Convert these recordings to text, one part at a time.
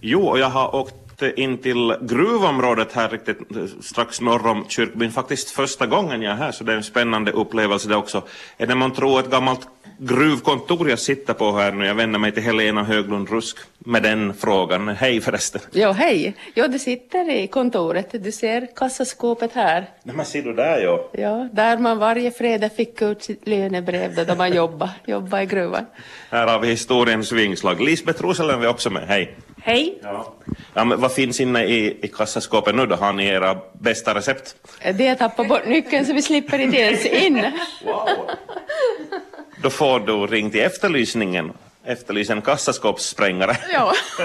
Jo, och jag har åkt in till gruvområdet här riktigt eh, strax norr om kyrkbyn faktiskt första gången jag är här så det är en spännande upplevelse det också. Är det man tror ett gammalt gruvkontor jag sitter på här nu. Jag vänder mig till Helena Höglund Rusk med den frågan. Hej förresten. Ja, hej. Ja, du sitter i kontoret. Du ser kassaskåpet här. Nej, men ser du där ja. Ja, där man varje fredag fick ut sitt lönebrev då man jobbade, jobbade i gruvan. Här har vi historiens vingslag. Lisbeth Roselund är också med. Hej. Hej. Ja. Ja, men vad finns inne i, i kassaskåpet nu då? Har ni era bästa recept? Det är tappat bort nyckeln så vi slipper inte ens in. Wow. Då får du ring till efterlysningen. Efterlysa en kassaskåpssprängare. Ja.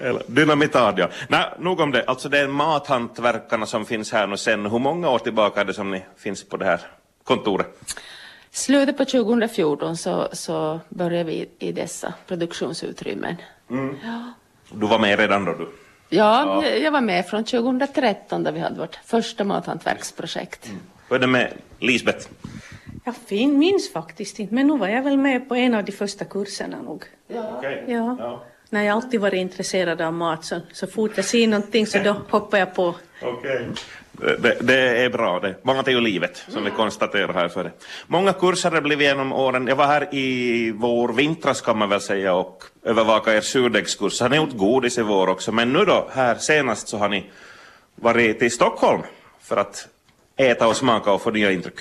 Eller dynamitad, ja. Nej, nog om det. Alltså det är mathantverkarna som finns här nu sen. Hur många år tillbaka är det som ni finns på det här kontoret? Slutet på 2014 så, så började vi i dessa produktionsutrymmen. Mm. Ja. Du var med redan då? Du? Ja, ja, jag var med från 2013 då vi hade vårt första mathantverksprojekt. Mm. Hur är det med Lisbeth? Jag minns faktiskt inte, men nu var jag väl med på en av de första kurserna nog. Ja. Okay. ja. ja. När jag alltid varit intresserad av mat så, så fort jag ser någonting så då hoppar jag på. Okay. Det, det, är bra det. Mat är ju livet, som vi konstaterar här för det. Många kurser har blivit genom åren. Jag var här i vår vintras kan man väl säga och övervaka er surdegskurs. Har ni gjort godis i vår också? Men nu då, här senast så har ni varit till Stockholm för att äta och smaka och få nya intryck.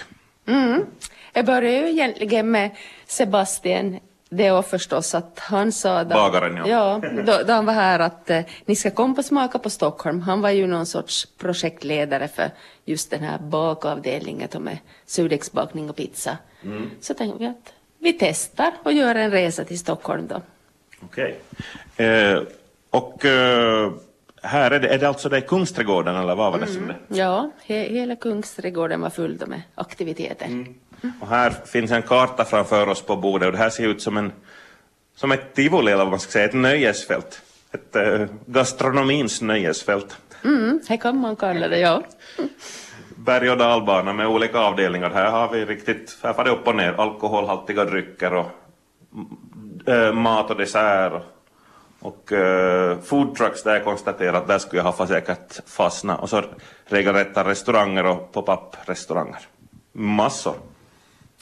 Mm. Jag började ju egentligen med Sebastian det var förstås att han sa då, Bagaren, ja. ja då, då han var här att eh, ni ska komma och smaka på Stockholm. Han var ju någon sorts projektledare för just den här bakavdelningen med surdegsbakning och pizza. Mm. Så tänkte vi att vi testar och gör en resa till Stockholm då. Okej. Okay. Eh, och eh, här är det, är det alltså det Kungsträdgården eller vad var det mm. som det? Ja, he, hela Kungsträdgården var full med aktiviteter. Mm. Och här finns en karta framför oss på bordet och det här ser ut som, en, som ett tivoli eller vad man ska säga, ett nöjesfält. Ett äh, gastronomins nöjesfält. Mm, det kan man kalla det, ja. Berg och dalbana med olika avdelningar. Här har vi riktigt, här får det upp och ner, alkoholhaltiga drycker och äh, mat och dessert. Och äh, foodtrucks, där jag konstaterat, där skulle jag ha säkert fastnat. Och så regelrätta restauranger och pop-up restauranger. Massor.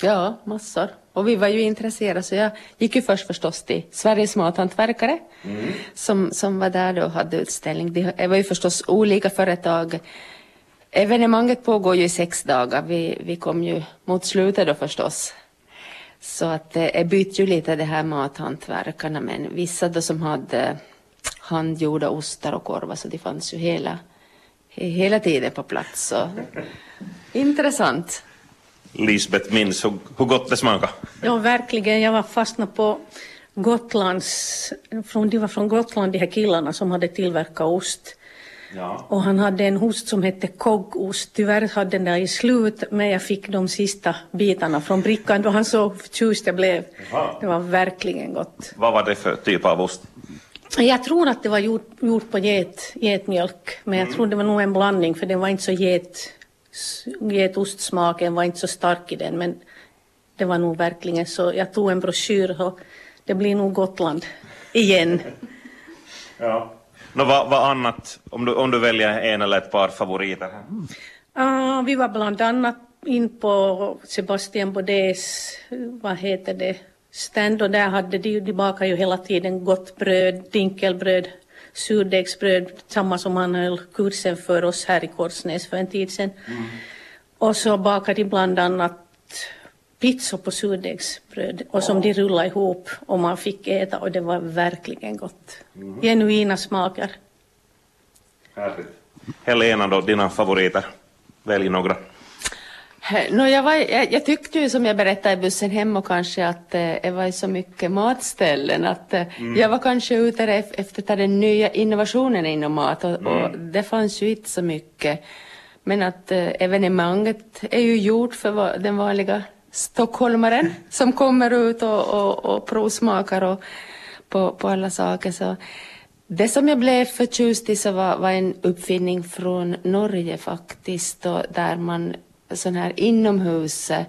Ja, massor. Och vi var ju intresserade så jag gick ju först förstås till Sveriges mathantverkare mm. som, som var där då och hade utställning. Det var ju förstås olika företag. Evenemanget pågår ju i sex dagar. Vi, vi kom ju mot slutet då förstås. Så att det eh, bytte ju lite det här mathantverkarna men vissa då som hade handgjorda ostar och korvar så de fanns ju hela, hela tiden på plats. Så. Intressant. Lisbeth minns hur, hur gott det smakade? Ja, verkligen. Jag var fastnat på Gotlands, från, de var från Gotland de här killarna som hade tillverkat ost. Ja. Och han hade en ost som hette koggost. Tyvärr hade den där i slut, men jag fick de sista bitarna från brickan då han så förtjust jag blev. Jaha. Det var verkligen gott. Vad var det för typ av ost? Jag tror att det var gjort, gjort på get, getmjölk, men jag mm. tror det var nog en blandning för den var inte så get, getostsmaken var inte så stark i den, men det var nog verkligen så. Jag tog en broschyr och det blir nog Gotland igen. ja. Nå, vad, vad annat, om du, om du väljer en eller ett par favoriter? Uh, vi var bland annat in på Sebastian Baudets, vad heter det, stand och där hade de, de bakade ju hela tiden gott bröd, dinkelbröd, surdegsbröd, samma som han höll kursen för oss här i Korsnäs för en tid sedan. Mm. Och så bakade de bland annat pizzor på surdegsbröd och som de rullade ihop och man fick äta och det var verkligen gott. Mm. Genuina smaker. Härligt. Helena då, dina favoriter? Välj några. No, jag, var, jag, jag, tyckte ju som jag berättade i bussen hem och kanske att eh, det var så mycket matställen att eh, mm. jag var kanske ute efter den nya innovationen inom mat och, mm. och, det fanns ju inte så mycket. Men att eh, evenemanget är ju gjort för den vanliga stockholmaren som kommer ut och, och, och provsmakar och, på, på alla saker. Så det som jag blev förtjust i så var, var en uppfinning från Norge faktiskt, och där man sån här inomhus eh,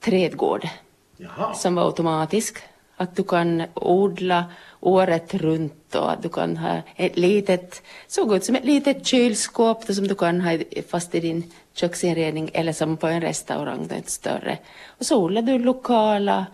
trädgård Jaha. som var automatisk. Att du kan odla året runt och att du kan ha ett litet, såg ut som ett litet kylskåp som du kan ha fast i din köksinredning eller som på en restaurang, det är större. Och så odlar du lokala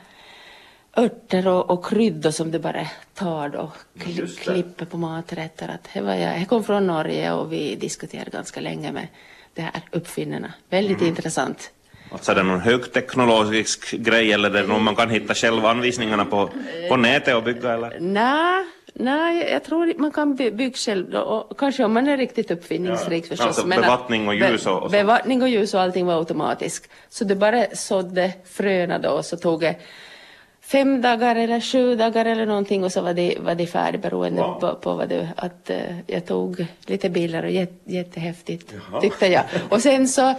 örter och, och kryddor som du bara tar då, kli, klipper på maträtter. Att det var jag, jag kom från Norge och vi diskuterade ganska länge med de här uppfinnarna. Väldigt mm. intressant. Alltså är det någon högteknologisk grej eller är det någon man kan hitta själv anvisningarna på, på nätet och bygga eller? Nej, nej, jag tror man kan bygga själv och kanske om man är riktigt uppfinningsrik ja. förstås. Alltså bevattning och ljus och, och. Bevattning och ljus och allting var automatiskt. Så du bara sådde fröna då och så tog det fem dagar eller sju dagar eller någonting och så var det, var det färdigt beroende wow. på, på vad du, att uh, jag tog lite bilder och jät, jättehäftigt Jaha. tyckte jag. Och sen så,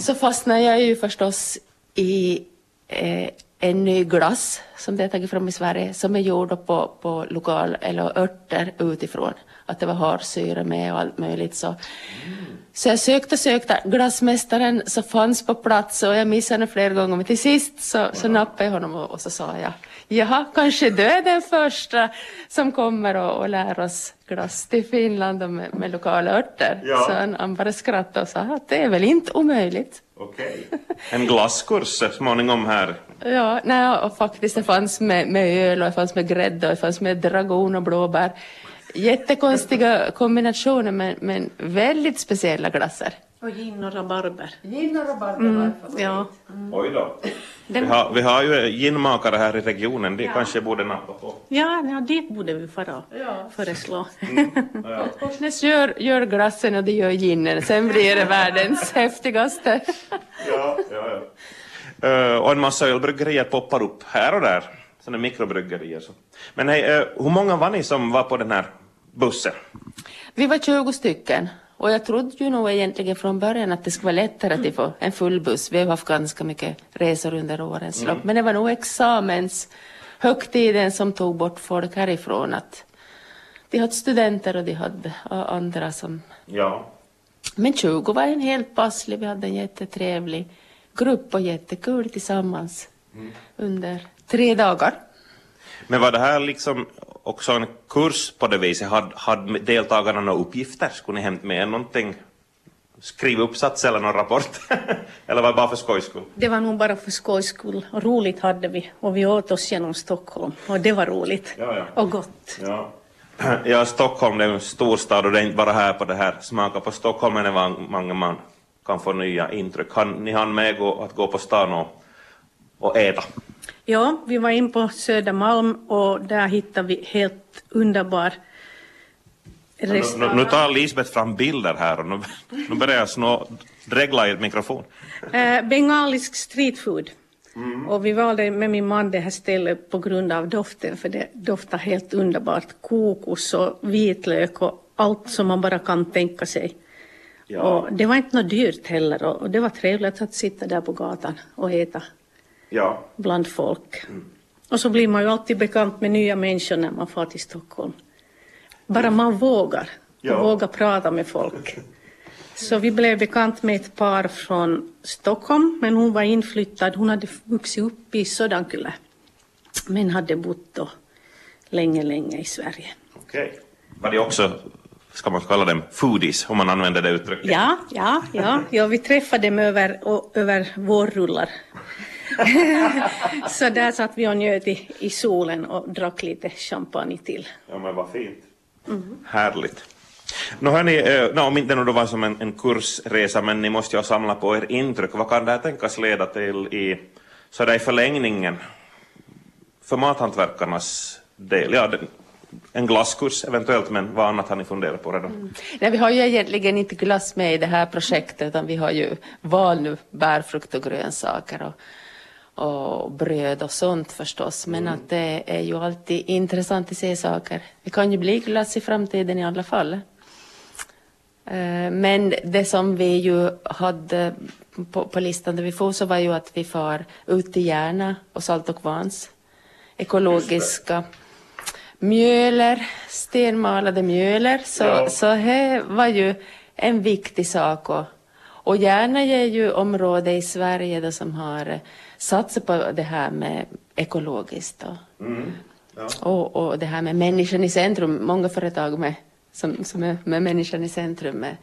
så fastnade jag ju förstås i eh, en ny glass som de har tagit fram i Sverige som är gjord på, på lokal eller örter utifrån. Att det var harsyra med och allt möjligt så. Mm. Så jag sökte och sökte. Glassmästaren så fanns på plats och jag missade honom flera gånger. Men till sist så, så nappade jag honom och, och så sa jag Jaha, kanske du är den första som kommer och, och lär oss glass till Finland med, med lokala örter. Ja. Så han, han bara skrattade och sa att det är väl inte omöjligt. Okej. En glasskurs så småningom här. Ja, nej, och faktiskt det fanns med, med öl och det fanns med grädde och det fanns med dragon och blåbär jättekonstiga kombinationer men, men väldigt speciella glassar. Och gin och rabarber. Gin och rabarber mm, ja. Mm. Oj då. Vi har, vi har ju ginmakare här i regionen, det ja. kanske borde nappa på. Ja, ja dit borde vi fara ja. föreslå. Mm. Ja. Korsnäs gör, gör glassen och det gör ginen, sen blir det världens häftigaste. ja, ja, ja. Uh, och en massa ölbryggerier poppar upp här och där, sådana mikrobryggerier. Så. Men hej, uh, hur många var ni som var på den här bussen? Vi var 20 stycken. Och jag trodde ju nog egentligen från början att det skulle vara lättare att få en full buss. Vi har haft ganska mycket resor under årens lopp. Mm. Men det var nog examenshögtiden som tog bort folk härifrån. Att de hade studenter och de hade andra som... Ja. Men 20 var en helt passlig. Vi hade en jättetrevlig grupp och jättekul tillsammans mm. under tre dagar. Men var det här liksom också en kurs på det viset? Hade, hade deltagarna några uppgifter? Skulle ni hämta med någonting? Skriva uppsats eller någon rapport? eller var det bara för skojs skull? Det var nog bara för skojs skull. Och roligt hade vi. Och vi åt oss genom Stockholm. Och det var roligt. Ja, ja. Och gott. Ja. ja, Stockholm det är en storstad och det är inte bara här på det här. Smaka på Stockholm är det många man kan få nya intryck. Kan ni hann med att gå på stan och, och äta? Ja, vi var in på Södermalm och där hittade vi helt underbar restaurang. Nu, nu tar Lisbeth fram bilder här och nu, nu börjar jag snå, dregla i mikrofon. Eh, bengalisk streetfood. Mm. Och vi valde med min man det här stället på grund av doften, för det doftar helt underbart. Kokos och vitlök och allt som man bara kan tänka sig. Ja. Och det var inte något dyrt heller och det var trevligt att sitta där på gatan och äta ja. bland folk. Mm. Och så blir man ju alltid bekant med nya människor när man far till Stockholm. Bara man vågar, ja. vågar prata med folk. Så vi blev bekant med ett par från Stockholm, men hon var inflyttad. Hon hade vuxit upp i Sodankylä, men hade bott då länge, länge i Sverige. Okej. Okay. Var det också, ska man kalla dem foodies, om man använder det uttrycket? Ja, ja, ja. ja vi träffade dem över, över vårrullar så där satt vi och njöt i, i solen och drack lite champagne till. Ja men vad fint. Mm. Härligt. Nå hörni, eh, no, om inte det var som en, en kursresa, men ni måste ju ha samlat på er intryck. Vad kan det här tänkas leda till i, så där i förlängningen för mathantverkarnas del? Ja, en glasskurs eventuellt, men vad annat har ni funderat på redan? Mm. Nej, vi har ju egentligen inte glass med i det här projektet, utan vi har ju val bärfrukt och grönsaker. Och och bröd och sånt förstås. Men mm. att det är ju alltid intressant att se saker. Det kan ju bli glass i framtiden i alla fall. Eh, men det som vi ju hade på, på listan där vi får så var ju att vi far ut till Järna och Salt och Vans. Ekologiska mjöler, stenmalade mjöler. Så, ja. så det var ju en viktig sak. Och, och Järna är ju område i Sverige då som har satsa på det här med ekologiskt. Och, mm. Och, och det här med människan i centrum, många företag med, som, som är med människan i centrum. Med,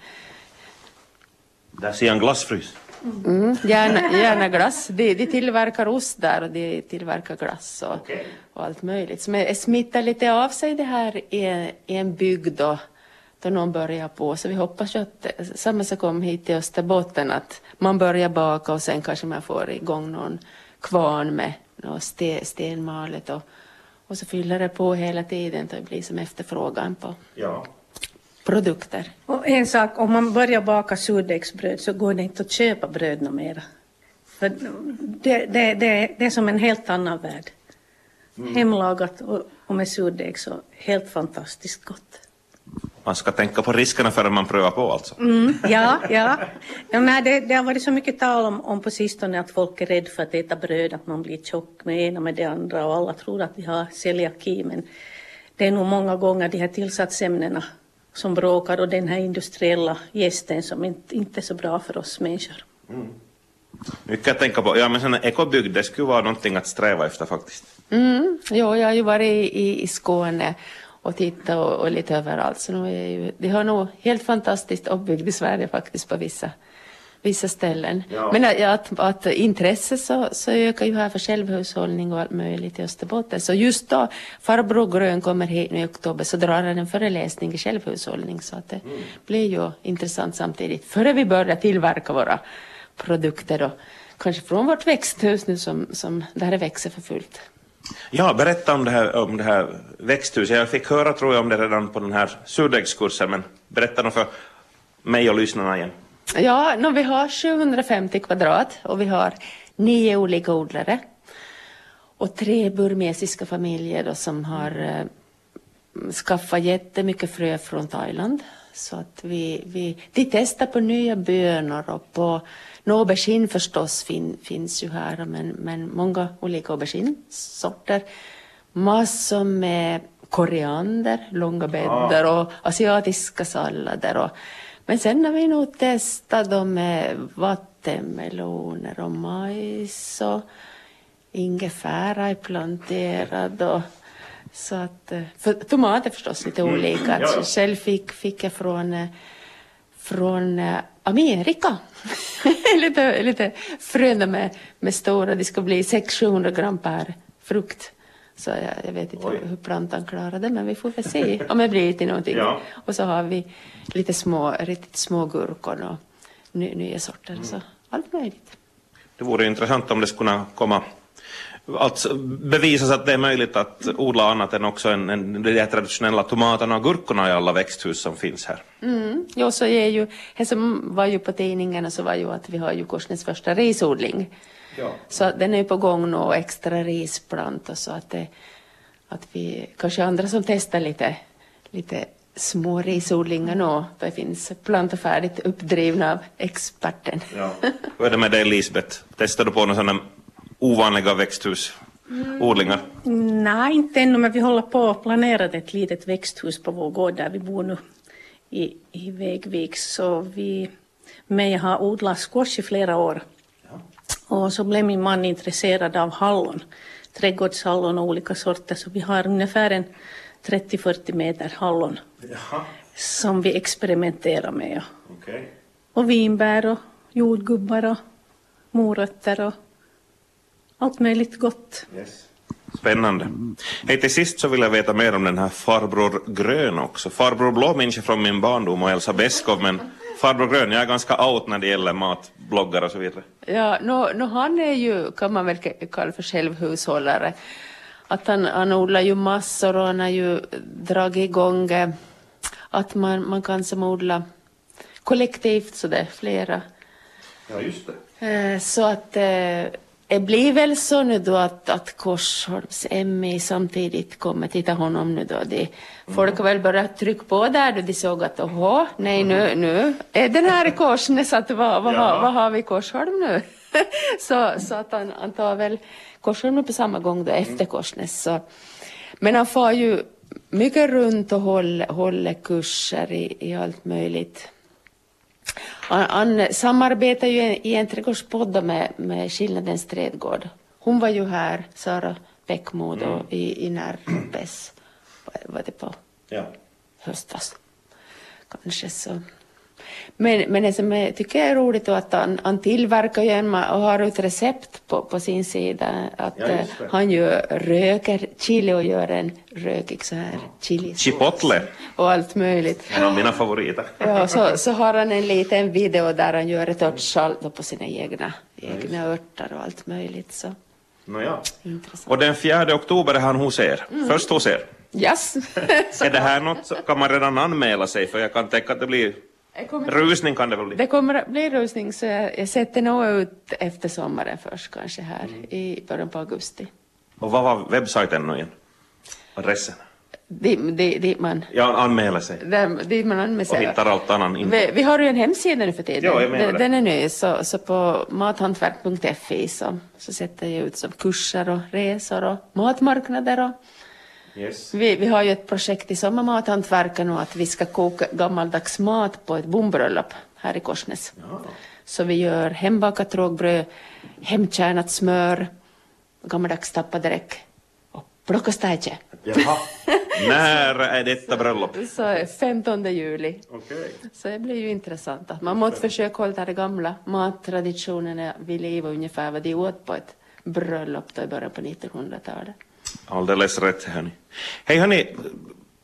Där ser jag en glassfrys. mm, gärna, gärna glass. De, de tillverkar ost där och de tillverkar glass och, och allt möjligt. Så det smittar lite av sig det här i, i en bygd då, då någon börjar på. Så vi hoppas ju att samma sak kom hit till Österbotten, att man börjar baka och sen kanske man får igång någon kvarn med något ste, stenmalet och, och så fyller det på hela tiden så det blir som efterfrågan på Ja. produkter. Och en sak, om man börjar baka surdegsbröd så går det inte att köpa bröd något mera. För det, det, det, det är som en helt annan värld. Hemlagat och, och med surdeg så helt fantastiskt gott. Man ska tänka på riskerna förrän man prövar på alltså. Mm, ja, ja. ja nej, det, det har varit så mycket tal om, om på sistone att folk är rädda för att äta bröd, att man blir tjock med ena med det andra och alla tror att de har celiaki. Men det är nog många gånger de här tillsatsämnena som bråkar och den här industriella gästen som inte, inte är så bra för oss människor. Mycket att tänka på. Ja, men sån här ekobygd, det skulle vara någonting att sträva efter faktiskt. Mm, jo, jag har ju varit i, i, i Skåne och tittat och, och lite överallt. Så nu är ju, de har nog helt fantastiskt uppbyggt i Sverige faktiskt på vissa, vissa ställen. Ja. Men att, att, intresse så, så ökar ju här för självhushållning och allt möjligt i Österbotten. Så just då farbror Grön kommer hit nu i oktober så drar han en föreläsning i självhushållning. Så att det blir ju intressant samtidigt. Före vi börjar tillverka våra produkter och kanske från vårt växthus nu som, som där det växer för fullt. Ja, berätta om det här, om det här växthuset. Jag fick höra tror jag om det redan på den här surdegskursen, men berätta nog för mig och lyssnarna igen. Ja, no, vi har 750 kvadrat och vi har nio olika odlare. Och tre burmesiska familjer då, som har eh, skaffat jättemycket frö från Thailand. Så att vi, vi, de testar på nya bönor och på no, aubergine förstås fin, finns ju här men, men många olika auberginesorter. Massor med koriander, långa bäddar och asiatiska sallader. Och, men sen har vi nog testat dem med vattenmeloner och majs och ingefära är planterad. Och, så att, eh, för tomater förstås lite olika. ja. Alltså, själv fick, fick jag från, eh, från eh, Amerika. lite, lite fröna med, med stora, det ska bli 600-700 gram per frukt. Så jag, jag vet inte Oj. hur plantan klarar det, men vi får väl se om det blir till någonting. Ja. Och så har vi lite små, riktigt små gurkor och ny, nya sorter. Så allt möjligt. Det vore intressant om det skulle kunna komma att bevisas att det är möjligt att odla annat än också en, en, de här traditionella tomaterna och gurkorna i alla växthus som finns här. Mm. Jo, så är ju, det som var ju på tidningen så var ju att vi har ju Korsnäs första risodling. Ja. Så den är på gång nu och extra risplantor så att, det, att vi, kanske andra som testar lite, lite små risodlingar nu. Det finns plantor färdigt uppdrivna av experten. Ja. Hur är det med dig Lisbeth? Testar du på några sådana ovanliga växthusodlingar? Nej, inte ännu, men vi håller på att planera ett litet växthus på vår gård där vi bor nu i, i Vägvik. Så vi, men jag har odlat squash i flera år. Och så blev min man intresserad av hallon, trädgårdshallon och olika sorter. Så vi har ungefär en 30-40 meter hallon Jaha, som vi experimenterar med. okej. Och vinbär och jordgubbar och morötter och allt möjligt gott. Yes. Spännande. Hej, till sist så vill jag veta mer om den här farbror Grön också. Farbror Blå minns jag från min barndom och Elsa Beskow, men farbror Grön, jag är ganska out när det gäller matbloggar och så vidare. Ja, no, no, han är ju, kan man väl kalla för självhushållare. Att han, han odlar ju massor och han har ju dragit igång eh, att man, man kan som odla kollektivt så det är flera. Ja, just det. Eh, Så att eh, det blir väl så nu då att, att Korsholms MI samtidigt kommer titta honom nu då. De, folk har väl börjat trycka på där då de såg att åhå, nej nu, nu är den här i Korsnäs, att vad, vad, Ja. har, vad har vi i Korsholm nu? så, så att han, han tar väl Korsholm på samma gång då efter Korsnäs. Så. Men han får ju mycket runt och håller, håller kurser i, i allt möjligt. Han, han samarbetar ju i en trädgårdspodd med, med Skillnadens trädgård. Hon var ju här, Sara Bäckmodo Mm. i, i Närpes. Var det på Ja. höstas? Kanske så. Men, men det som jag tycker är roligt är att han, han tillverkar ju en och har ett recept på, på sin sida. Att Ja, eh, han gör, röker chili och gör en rökig så här chili Chipotle, och allt möjligt. en av mina favoriter. Ja, så, så har han en liten video där han gör ett örtsalt på sina egna, egna örter och allt möjligt. Så Nåja. intressant. Och den 4 oktober är han hos er. Först hos er. Yes. Är det här något, så kan man redan anmäla sig för jag kan tänka att det blir rusning kan det väl bli? det kommer att bli rusning så jag, jag sätter nog ut efter sommaren först kanske här i början på augusti. Och vad var webbsajten nu igen? Adressen? Dit, dit, dit man, Ja, anmäla sig. där, dit man anmäler Och sig. hittar allt annan info. Vi, vi har ju en hemsida nu för tiden. Ja, jag menar den, det. den är ny, så, så på mathantverk.fi så, så sätter jag ut som kurser och resor och matmarknader och Yes. vi, vi har ju ett projekt i Sommarmathantverken och att vi ska koka gammaldags mat på ett bombröllop här i Korsnäs. Så vi gör hembakat rågbröd, hemkärnat smör, gammaldags tappade räck och plockostajtje. Jaha. När är detta bröllop? Så är 15 juli. Okej. Så det blir ju intressant att man måste försöka hålla de gamla mattraditionerna vid liv och ungefär vad de åt på ett bröllop då i början på 1900-talet. Alldeles rätt, hörni. Hej, hörni.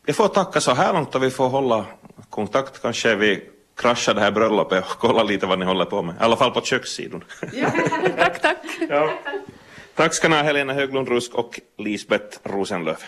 Jag får tacka så här långt och vi får hålla kontakt. Kanske vi kraschar det här bröllopet och kollar lite vad ni håller på med. I alla fall på kökssidan. tack, tack. ja. Tack ska ni ha, Helena Höglund Rusk och Lisbeth Rosenlöf.